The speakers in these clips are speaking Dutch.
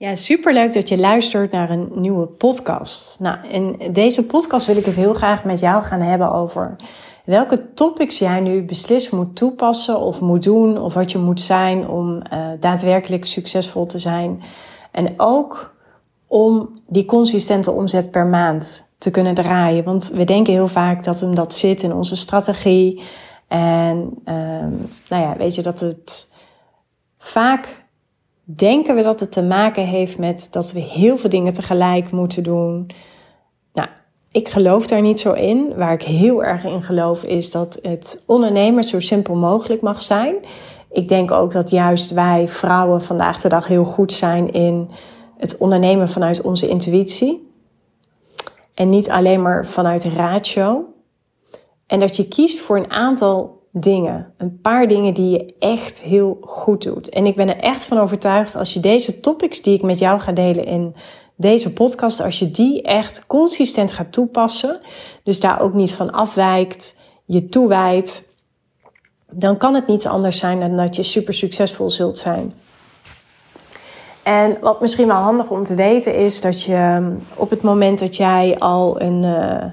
Ja, superleuk dat je luistert naar een nieuwe podcast. Nou, in deze podcast wil ik het heel graag met jou gaan hebben over welke topics jij nu beslist moet toepassen of moet doen of wat je moet zijn om uh, daadwerkelijk succesvol te zijn. En ook om die consistente omzet per maand te kunnen draaien. Want we denken heel vaak dat hem dat zit in onze strategie. En um, nou ja, weet je dat het vaak denken we dat het te maken heeft met dat we heel veel dingen tegelijk moeten doen. Nou, ik geloof daar niet zo in. Waar ik heel erg in geloof is dat het ondernemen zo simpel mogelijk mag zijn. Ik denk ook dat juist wij vrouwen vandaag de dag heel goed zijn in het ondernemen vanuit onze intuïtie. En niet alleen maar vanuit ratio. En dat je kiest voor een aantal dingen. Een paar dingen die je echt heel goed doet. En ik ben er echt van overtuigd als je deze topics die ik met jou ga delen in deze podcast, als je die echt consistent gaat toepassen, dus daar ook niet van afwijkt, je toewijdt, dan kan het niets anders zijn dan dat je super succesvol zult zijn. En wat misschien wel handig om te weten is dat je ehm, op het moment dat jij al een, uh,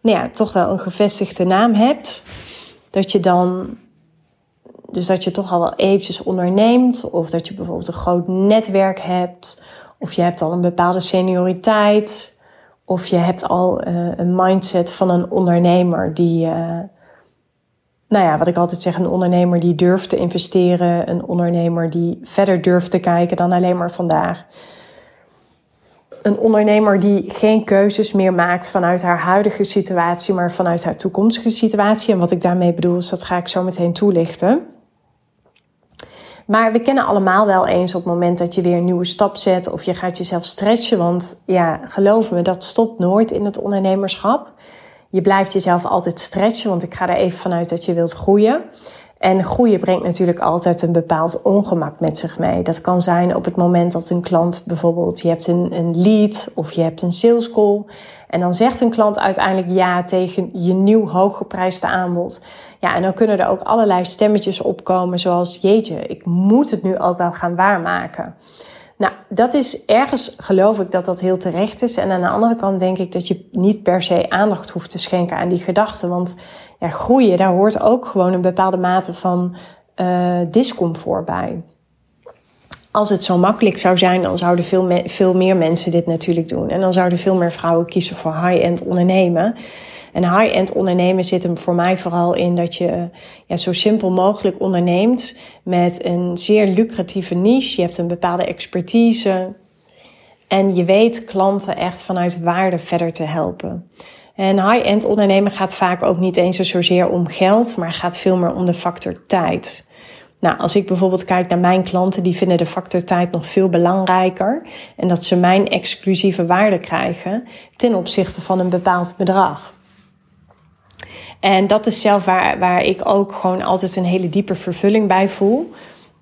nou ja, toch wel een gevestigde naam hebt, dat je dan, dus dat je toch al wel eventjes onderneemt, of dat je bijvoorbeeld een groot netwerk hebt, of je hebt al een bepaalde senioriteit, of je hebt al uh, een mindset van een ondernemer die, uh, nou ja, wat ik altijd zeg, een ondernemer die durft te investeren, een ondernemer die verder durft te kijken dan alleen maar vandaag een ondernemer die geen keuzes meer maakt vanuit haar huidige situatie, maar vanuit haar toekomstige situatie. En wat ik daarmee bedoel, is dat ga ik zo meteen toelichten. Maar we kennen allemaal wel eens op het moment dat je weer een nieuwe stap zet of je gaat jezelf stretchen. Want ja, geloof me, dat stopt nooit in het ondernemerschap. Je blijft jezelf altijd stretchen, want ik ga er even vanuit dat je wilt groeien. En groeien brengt natuurlijk altijd een bepaald ongemak met zich mee. Dat kan zijn op het moment dat een klant bijvoorbeeld, je hebt een, een lead of je hebt een sales call. En dan zegt een klant uiteindelijk ja tegen je nieuw hooggeprijsde aanbod. Ja, en dan kunnen er ook allerlei stemmetjes opkomen zoals, jeetje, ik moet het nu ook wel gaan waarmaken. Nou, dat is ergens geloof ik dat dat heel terecht is. En aan de andere kant denk ik dat je niet per se aandacht hoeft te schenken aan die gedachten. Want ja, groeien, daar hoort ook gewoon een bepaalde mate van uh, discomfort bij. Als het zo makkelijk zou zijn, dan zouden veel, veel meer mensen dit natuurlijk doen. En dan zouden veel meer vrouwen kiezen voor high-end ondernemen. En high-end ondernemen zit hem voor mij vooral in dat je ja, zo simpel mogelijk onderneemt met een zeer lucratieve niche. Je hebt een bepaalde expertise en je weet klanten echt vanuit waarde verder te helpen. En high-end ondernemen gaat vaak ook niet eens zozeer om geld, maar gaat veel meer om de factor tijd. Nou, als ik bijvoorbeeld kijk naar mijn klanten, die vinden de factor tijd nog veel belangrijker. En dat ze mijn exclusieve waarde krijgen ten opzichte van een bepaald bedrag. En dat is zelf waar, waar ik ook gewoon altijd een hele diepe vervulling bij voel.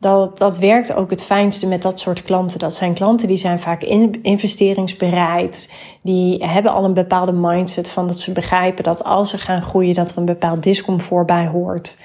Dat, dat werkt ook het fijnste met dat soort klanten. Dat zijn klanten die zijn vaak investeringsbereid. Die hebben al een bepaalde mindset van dat ze begrijpen dat als ze gaan groeien, dat er een bepaald discomfort bij hoort.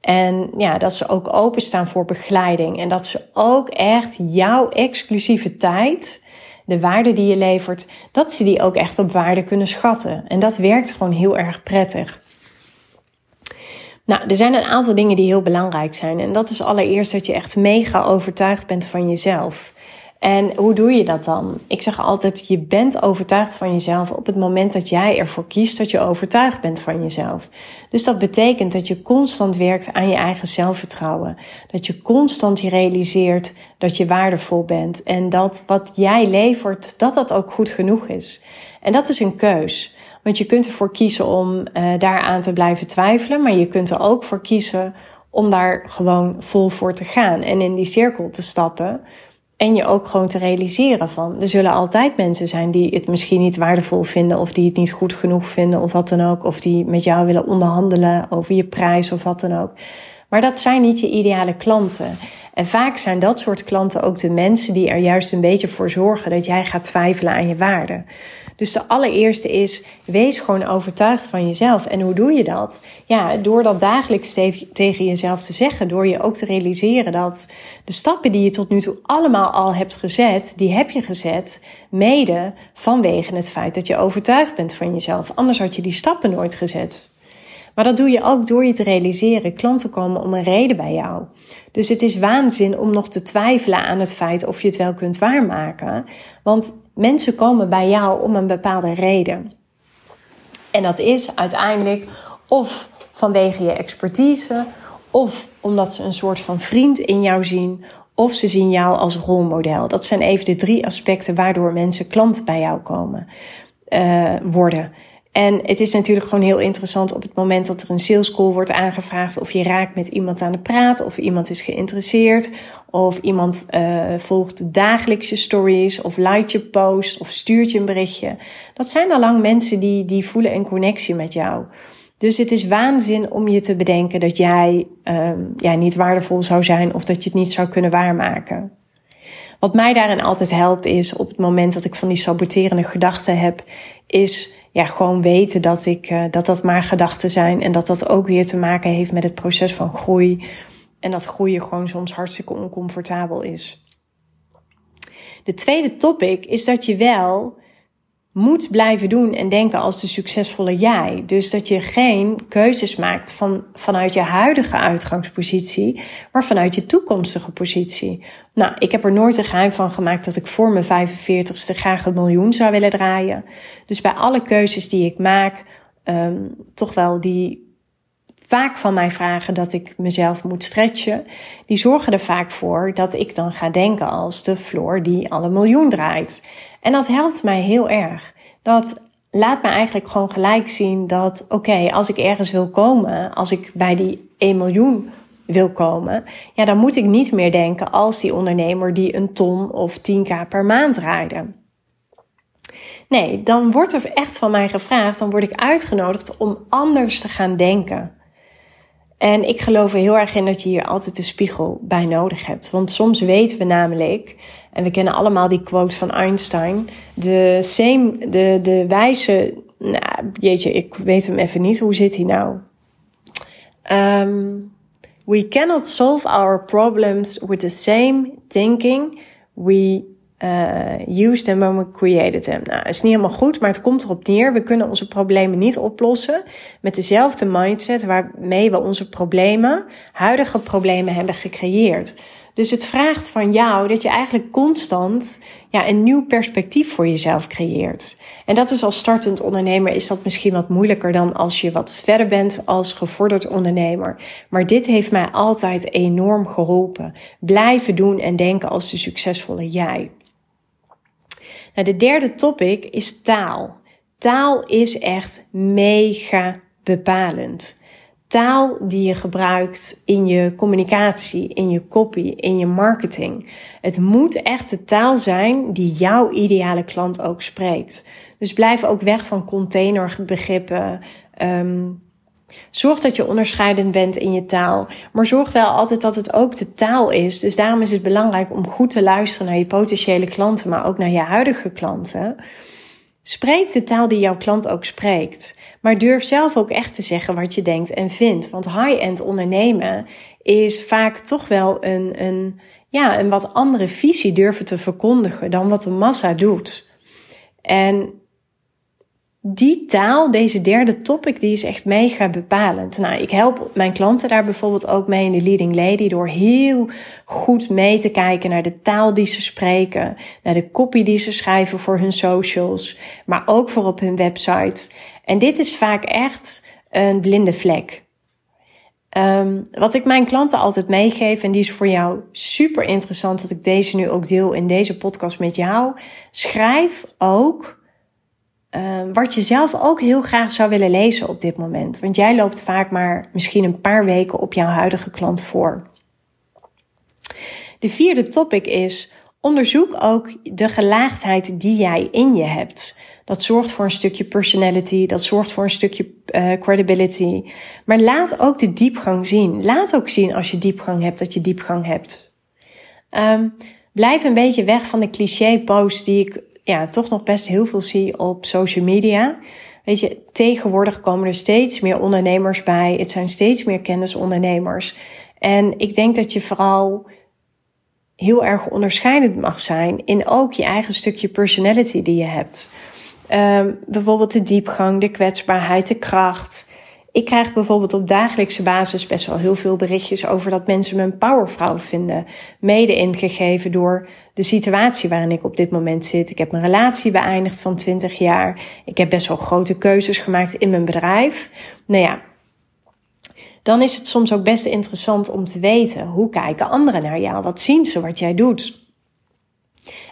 En ja, dat ze ook openstaan voor begeleiding. En dat ze ook echt jouw exclusieve tijd, de waarde die je levert, dat ze die ook echt op waarde kunnen schatten. En dat werkt gewoon heel erg prettig. Nou, er zijn een aantal dingen die heel belangrijk zijn. En dat is allereerst dat je echt mega overtuigd bent van jezelf. En hoe doe je dat dan? Ik zeg altijd, je bent overtuigd van jezelf op het moment dat jij ervoor kiest dat je overtuigd bent van jezelf. Dus dat betekent dat je constant werkt aan je eigen zelfvertrouwen. Dat je constant realiseert dat je waardevol bent. En dat wat jij levert, dat dat ook goed genoeg is. En dat is een keus. Want je kunt ervoor kiezen om uh, daaraan te blijven twijfelen, maar je kunt er ook voor kiezen om daar gewoon vol voor te gaan en in die cirkel te stappen. En je ook gewoon te realiseren van, er zullen altijd mensen zijn die het misschien niet waardevol vinden of die het niet goed genoeg vinden of wat dan ook. Of die met jou willen onderhandelen over je prijs of wat dan ook. Maar dat zijn niet je ideale klanten. En vaak zijn dat soort klanten ook de mensen die er juist een beetje voor zorgen dat jij gaat twijfelen aan je waarde. Dus de allereerste is, wees gewoon overtuigd van jezelf. En hoe doe je dat? Ja, door dat dagelijks tegen jezelf te zeggen. Door je ook te realiseren dat de stappen die je tot nu toe allemaal al hebt gezet, die heb je gezet mede vanwege het feit dat je overtuigd bent van jezelf. Anders had je die stappen nooit gezet. Maar dat doe je ook door je te realiseren. Klanten komen om een reden bij jou. Dus het is waanzin om nog te twijfelen aan het feit of je het wel kunt waarmaken. Want mensen komen bij jou om een bepaalde reden. En dat is uiteindelijk of vanwege je expertise, of omdat ze een soort van vriend in jou zien, of ze zien jou als rolmodel. Dat zijn even de drie aspecten waardoor mensen klant bij jou komen uh, worden. En het is natuurlijk gewoon heel interessant op het moment dat er een sales call wordt aangevraagd, of je raakt met iemand aan de praat, of iemand is geïnteresseerd, of iemand uh, volgt dagelijkse stories, of liked je post, of stuurt je een berichtje. Dat zijn al lang mensen die, die voelen een connectie met jou. Dus het is waanzin om je te bedenken dat jij um, ja, niet waardevol zou zijn of dat je het niet zou kunnen waarmaken. Wat mij daarin altijd helpt is op het moment dat ik van die saboterende gedachten heb, is ja, gewoon weten dat, ik, uh, dat dat maar gedachten zijn. En dat dat ook weer te maken heeft met het proces van groei. En dat groeien gewoon soms hartstikke oncomfortabel is. De tweede topic is dat je wel moet blijven doen en denken als de succesvolle jij. Dus dat je geen keuzes maakt van, vanuit je huidige uitgangspositie, maar vanuit je toekomstige positie. Nou, ik heb er nooit een geheim van gemaakt dat ik voor mijn 45ste graag een miljoen zou willen draaien. Dus bij alle keuzes die ik maak, um, toch wel die vaak van mij vragen dat ik mezelf moet stretchen, die zorgen er vaak voor dat ik dan ga denken als de Floor die alle miljoen draait. En dat helpt mij heel erg. Dat laat me eigenlijk gewoon gelijk zien dat, oké, als ik ergens wil komen, als ik bij die 1 miljoen wil komen, ja, dan moet ik niet meer denken als die ondernemer die een ton of 10k per maand rijden. Nee, dan wordt er echt van mij gevraagd, dan word ik uitgenodigd om anders te gaan denken. En ik geloof er heel erg in dat je hier altijd de spiegel bij nodig hebt. Want soms weten we namelijk, en we kennen allemaal die quote van Einstein, de, same, de, de wijze, nou, jeetje, ik weet hem even niet, hoe zit hij nou? Um, we cannot solve our problems with the same thinking we uh, used them when we created them. Nou, is niet helemaal goed, maar het komt erop neer. We kunnen onze problemen niet oplossen met dezelfde mindset waarmee we onze problemen, huidige problemen hebben gecreëerd. Dus het vraagt van jou dat je eigenlijk constant ja, een nieuw perspectief voor jezelf creëert. En dat is als startend ondernemer is dat misschien wat moeilijker dan als je wat verder bent als gevorderd ondernemer. Maar dit heeft mij altijd enorm geholpen. Blijven doen en denken als de succesvolle jij. Nou, de derde topic is taal. Taal is echt mega bepalend. Taal die je gebruikt in je communicatie, in je copy, in je marketing. Het moet echt de taal zijn die jouw ideale klant ook spreekt. Dus blijf ook weg van containerbegrippen, um, Zorg dat je onderscheidend bent in je taal, maar zorg wel altijd dat het ook de taal is. Dus daarom is het belangrijk om goed te luisteren naar je potentiële klanten, maar ook naar je huidige klanten. Spreek de taal die jouw klant ook spreekt. Maar durf zelf ook echt te zeggen wat je denkt en vindt. Want high-end ondernemen is vaak toch wel een, een, ja, een wat andere visie durven te verkondigen dan wat de massa doet. En die taal, deze derde topic, die is echt mega bepalend. Nou, ik help mijn klanten daar bijvoorbeeld ook mee in de Leading Lady door heel goed mee te kijken naar de taal die ze spreken, naar de copy die ze schrijven voor hun socials, maar ook voor op hun website. En dit is vaak echt een blinde vlek. Um, wat ik mijn klanten altijd meegeef, en die is voor jou super interessant dat ik deze nu ook deel in deze podcast met jou. Schrijf ook uh, wat je zelf ook heel graag zou willen lezen op dit moment. Want jij loopt vaak maar misschien een paar weken op jouw huidige klant voor. De vierde topic is: onderzoek ook de gelaagdheid die jij in je hebt. Dat zorgt voor een stukje personality, dat zorgt voor een stukje uh, credibility. Maar laat ook de diepgang zien. Laat ook zien als je diepgang hebt dat je diepgang hebt. Ehm, blijf een beetje weg van de cliché-posts die ik ja, toch nog best heel veel zie op social media. Weet je, tegenwoordig komen er steeds meer ondernemers bij. Het zijn steeds meer kennisondernemers. En ik denk dat je vooral heel erg onderscheidend mag zijn in ook je eigen stukje personality die je hebt. Um, bijvoorbeeld de diepgang, de kwetsbaarheid, de kracht. Ik krijg bijvoorbeeld op dagelijkse basis best wel heel veel berichtjes over dat mensen me een powervrouw vinden. Mede ingegeven door de situatie waarin ik op dit moment zit. Ik heb mijn relatie beëindigd van 20 jaar. Ik heb best wel grote keuzes gemaakt in mijn bedrijf. Nou ja, dan is het soms ook best interessant om te weten hoe kijken anderen naar jou? Wat zien ze wat jij doet?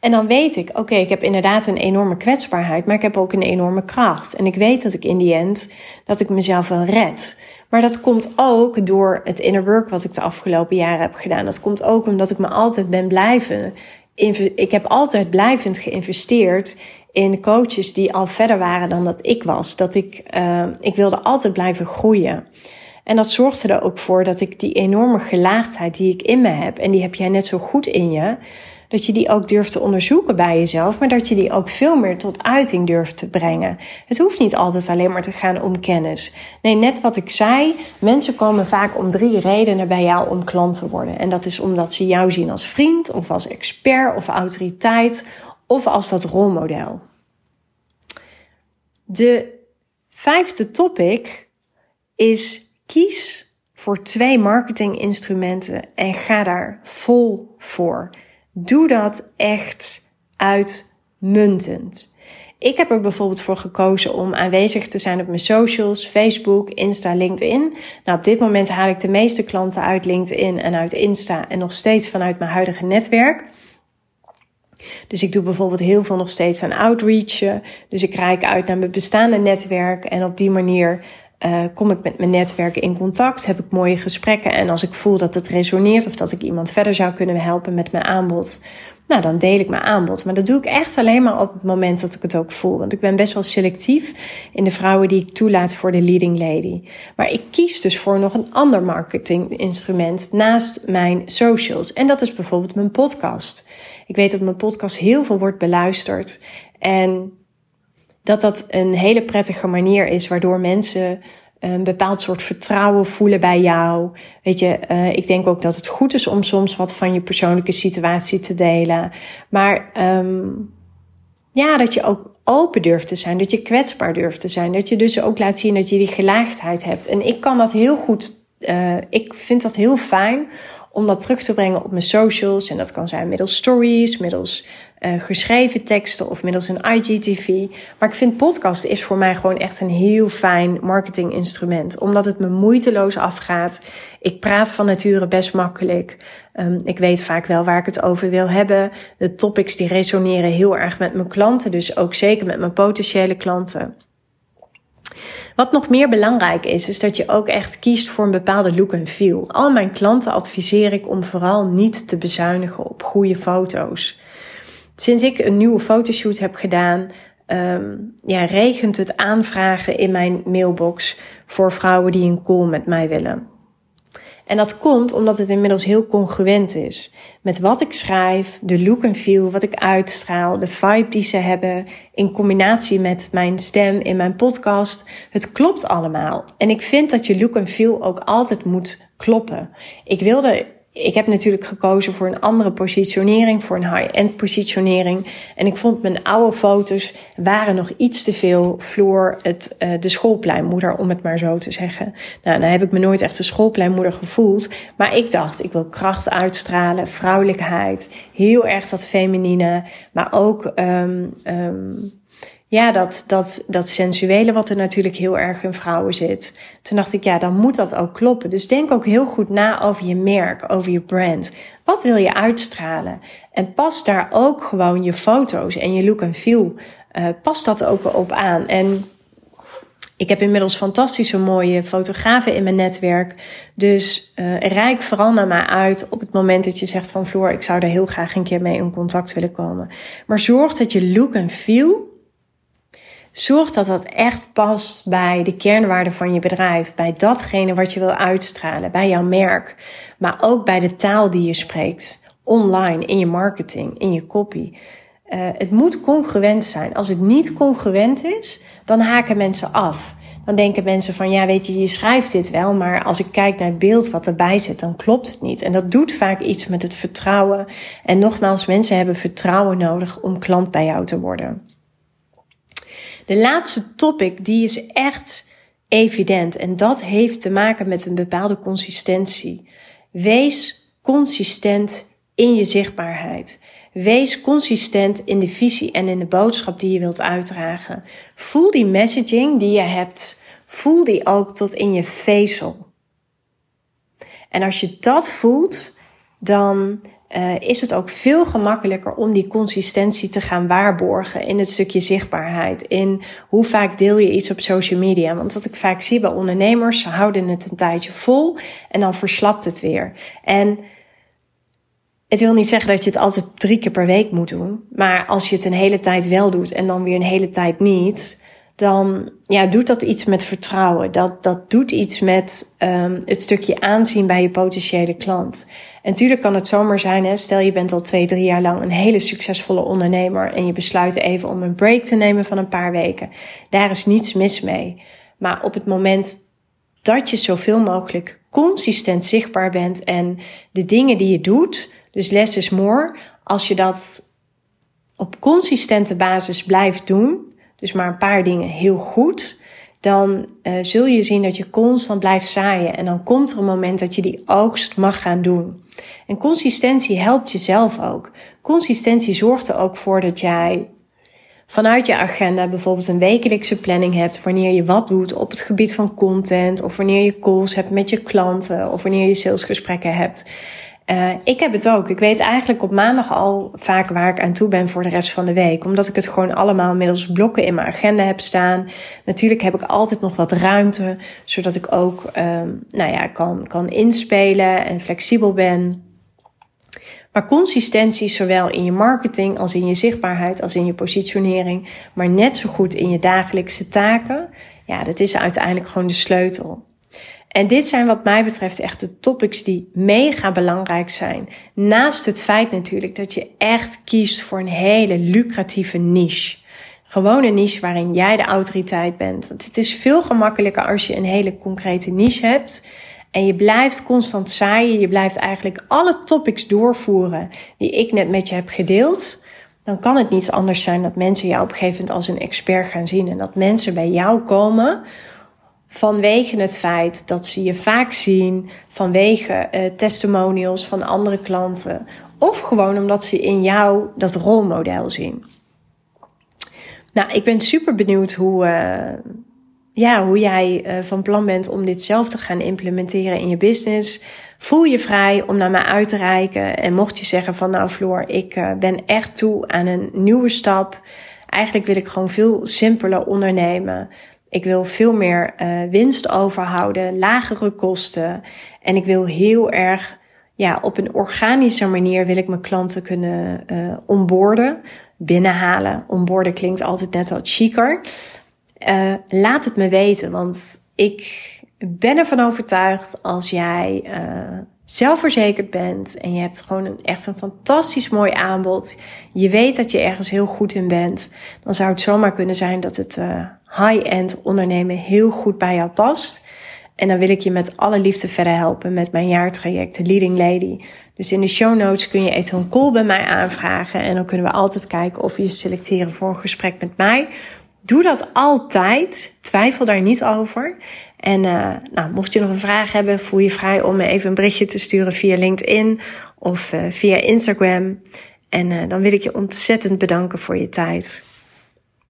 En dan weet ik, oké, ik heb inderdaad een enorme kwetsbaarheid, maar ik heb ook een enorme kracht. En ik weet dat ik in die end, dat ik mezelf wel red. Maar dat komt ook door het inner work wat ik de afgelopen jaren heb gedaan. Dat komt ook omdat ik me altijd ben blijven. Ik heb altijd blijvend geïnvesteerd in coaches die al verder waren dan dat ik was. Dat ik, uh, ik wilde altijd blijven groeien. En dat zorgde er ook voor dat ik die enorme gelaagdheid die ik in me heb, en die heb jij net zo goed in je, dat je die ook durft te onderzoeken bij jezelf, maar dat je die ook veel meer tot uiting durft te brengen. Het hoeft niet altijd alleen maar te gaan om kennis. Nee, net wat ik zei, mensen komen vaak om drie redenen bij jou om klant te worden. En dat is omdat ze jou zien als vriend, of als expert of autoriteit, of als dat rolmodel. De vijfde topic is kies voor twee marketinginstrumenten en ga daar vol voor. Doe dat echt uitmuntend. Ik heb er bijvoorbeeld voor gekozen om aanwezig te zijn op mijn socials, Facebook, Insta, LinkedIn. Nou, op dit moment haal ik de meeste klanten uit LinkedIn en uit Insta en nog steeds vanuit mijn huidige netwerk. Dus ik doe bijvoorbeeld heel veel nog steeds aan outreach. Dus ik reik uit naar mijn bestaande netwerk en op die manier uh, kom ik met mijn netwerk in contact, heb ik mooie gesprekken en als ik voel dat het resoneert of dat ik iemand verder zou kunnen helpen met mijn aanbod, nou dan deel ik mijn aanbod. Maar dat doe ik echt alleen maar op het moment dat ik het ook voel. Want ik ben best wel selectief in de vrouwen die ik toelaat voor de leading lady. Maar ik kies dus voor nog een ander marketinginstrument naast mijn socials. En dat is bijvoorbeeld mijn podcast. Ik weet dat mijn podcast heel veel wordt beluisterd. En dat dat een hele prettige manier is waardoor mensen een bepaald soort vertrouwen voelen bij jou. Weet je, uh, ik denk ook dat het goed is om soms wat van je persoonlijke situatie te delen. Maar um, ja, dat je ook open durft te zijn, dat je kwetsbaar durft te zijn. Dat je dus ook laat zien dat je die gelaagdheid hebt. En ik kan dat heel goed, uh, ik vind dat heel fijn om dat terug te brengen op mijn socials. En dat kan zijn middels stories, middels uh, geschreven teksten of middels een IGTV. Maar ik vind podcast is voor mij gewoon echt een heel fijn marketinginstrument. Omdat het me moeiteloos afgaat. Ik praat van nature best makkelijk. Um, ik weet vaak wel waar ik het over wil hebben. De topics die resoneren heel erg met mijn klanten. Dus ook zeker met mijn potentiële klanten. Wat nog meer belangrijk is, is dat je ook echt kiest voor een bepaalde look en feel. Al mijn klanten adviseer ik om vooral niet te bezuinigen op goede foto's. Sinds ik een nieuwe fotoshoot heb gedaan, um, ja, regent het aanvragen in mijn mailbox voor vrouwen die een call met mij willen. En dat komt omdat het inmiddels heel congruent is. Met wat ik schrijf, de look en feel, wat ik uitstraal, de vibe die ze hebben, in combinatie met mijn stem in mijn podcast. Het klopt allemaal. En ik vind dat je look en feel ook altijd moet kloppen. Ik wilde ik heb natuurlijk gekozen voor een andere positionering, voor een high-end positionering. En ik vond mijn oude foto's waren nog iets te veel vloer het, uh, de schoolpleinmoeder, om het maar zo te zeggen. Nou, dan heb ik me nooit echt de schoolpleinmoeder gevoeld. Maar ik dacht, ik wil kracht uitstralen, vrouwelijkheid, heel erg dat feminine, maar ook um, um, ja, dat, dat, dat sensuele wat er natuurlijk heel erg in vrouwen zit. Toen dacht ik, ja, dan moet dat ook kloppen. Dus denk ook heel goed na over je merk, over je brand. Wat wil je uitstralen? En pas daar ook gewoon je foto's en je look en feel. Uh, pas dat ook op aan. En ik heb inmiddels fantastische mooie fotografen in mijn netwerk. Dus uh, rijk vooral naar mij uit op het moment dat je zegt van Floor, ik zou daar heel graag een keer mee in contact willen komen. Maar zorg dat je look en feel Zorg dat dat echt past bij de kernwaarden van je bedrijf, bij datgene wat je wil uitstralen, bij jouw merk, maar ook bij de taal die je spreekt. online, in je marketing, in je copy. Uh, het moet congruent zijn. Als het niet congruent is, dan haken mensen af. Dan denken mensen van, ja, weet je, je schrijft dit wel, maar als ik kijk naar het beeld wat erbij zit, dan klopt het niet. En dat doet vaak iets met het vertrouwen. En nogmaals, mensen hebben vertrouwen nodig om klant bij jou te worden. De laatste topic, die is echt evident. En dat heeft te maken met een bepaalde consistentie. Wees consistent in je zichtbaarheid. Wees consistent in de visie en in de boodschap die je wilt uitdragen. Voel die messaging die je hebt. Voel die ook tot in je vezel. En als je dat voelt, dan uh, is het ook veel gemakkelijker om die consistentie te gaan waarborgen in het stukje zichtbaarheid. In hoe vaak deel je iets op social media. Want wat ik vaak zie bij ondernemers, ze houden het een tijdje vol en dan verslapt het weer. En het wil niet zeggen dat je het altijd drie keer per week moet doen. Maar als je het een hele tijd wel doet en dan weer een hele tijd niet, dan ja, doet dat iets met vertrouwen. Dat, dat doet iets met um, het stukje aanzien bij je potentiële klant. En natuurlijk kan het zomaar zijn, hè, stel je bent al twee, drie jaar lang een hele succesvolle ondernemer en je besluit even om een break te nemen van een paar weken. Daar is niets mis mee. Maar op het moment dat je zoveel mogelijk consistent zichtbaar bent en de dingen die je doet, dus less is more, als je dat op consistente basis blijft doen, dus maar een paar dingen heel goed, dan uh, zul je zien dat je constant blijft zaaien. En dan komt er een moment dat je die oogst mag gaan doen. En consistentie helpt jezelf ook. Consistentie zorgt er ook voor dat jij vanuit je agenda bijvoorbeeld een wekelijkse planning hebt wanneer je wat doet op het gebied van content of wanneer je calls hebt met je klanten of wanneer je salesgesprekken hebt. Uh, ik heb het ook. Ik weet eigenlijk op maandag al vaak waar ik aan toe ben voor de rest van de week. Omdat ik het gewoon allemaal middels blokken in mijn agenda heb staan. Natuurlijk heb ik altijd nog wat ruimte, zodat ik ook um, nou ja, kan, kan inspelen en flexibel ben. Maar consistentie, zowel in je marketing als in je zichtbaarheid, als in je positionering, maar net zo goed in je dagelijkse taken, ja, dat is uiteindelijk gewoon de sleutel. En dit zijn wat mij betreft echt de topics die mega belangrijk zijn. Naast het feit natuurlijk dat je echt kiest voor een hele lucratieve niche. Gewoon een niche waarin jij de autoriteit bent. Want het is veel gemakkelijker als je een hele concrete niche hebt. En je blijft constant zaaien. Je blijft eigenlijk alle topics doorvoeren die ik net met je heb gedeeld. Dan kan het niet anders zijn dat mensen jou op een gegeven moment als een expert gaan zien. En dat mensen bij jou komen vanwege het feit dat ze je vaak zien, vanwege uh, testimonials van andere klanten, of gewoon omdat ze in jou dat rolmodel zien. Nou, ik ben super benieuwd hoe, uh, ja, hoe jij uh, van plan bent om dit zelf te gaan implementeren in je business. Voel je vrij om naar mij uit te reiken. En mocht je zeggen van nou Floor, ik ben echt toe aan een nieuwe stap. Eigenlijk wil ik gewoon veel simpeler ondernemen. Ik wil veel meer uh, winst overhouden, lagere kosten. En ik wil heel erg, ja, op een organische manier wil ik mijn klanten kunnen uh, onboorden, binnenhalen. Onboorden klinkt altijd net wat chiquer. Uh, laat het me weten, want ik ben ervan overtuigd als jij zelfverzekerd bent en je hebt gewoon een, echt een fantastisch mooi aanbod, je weet dat je ergens heel goed in bent, dan zou het zomaar kunnen zijn dat het high-end ondernemen heel goed bij jou past. En dan wil ik je met alle liefde verder helpen met mijn jaartraject, de Leading Lady. Dus in de show notes kun je even een call bij mij aanvragen. En dan kunnen we altijd kijken of je je selecteren voor een gesprek met mij. Doe dat altijd. Twijfel daar niet over. En uh, nou, mocht je nog een vraag hebben, voel je vrij om me even een berichtje te sturen via LinkedIn of uh, via Instagram. En uh, dan wil ik je ontzettend bedanken voor je tijd.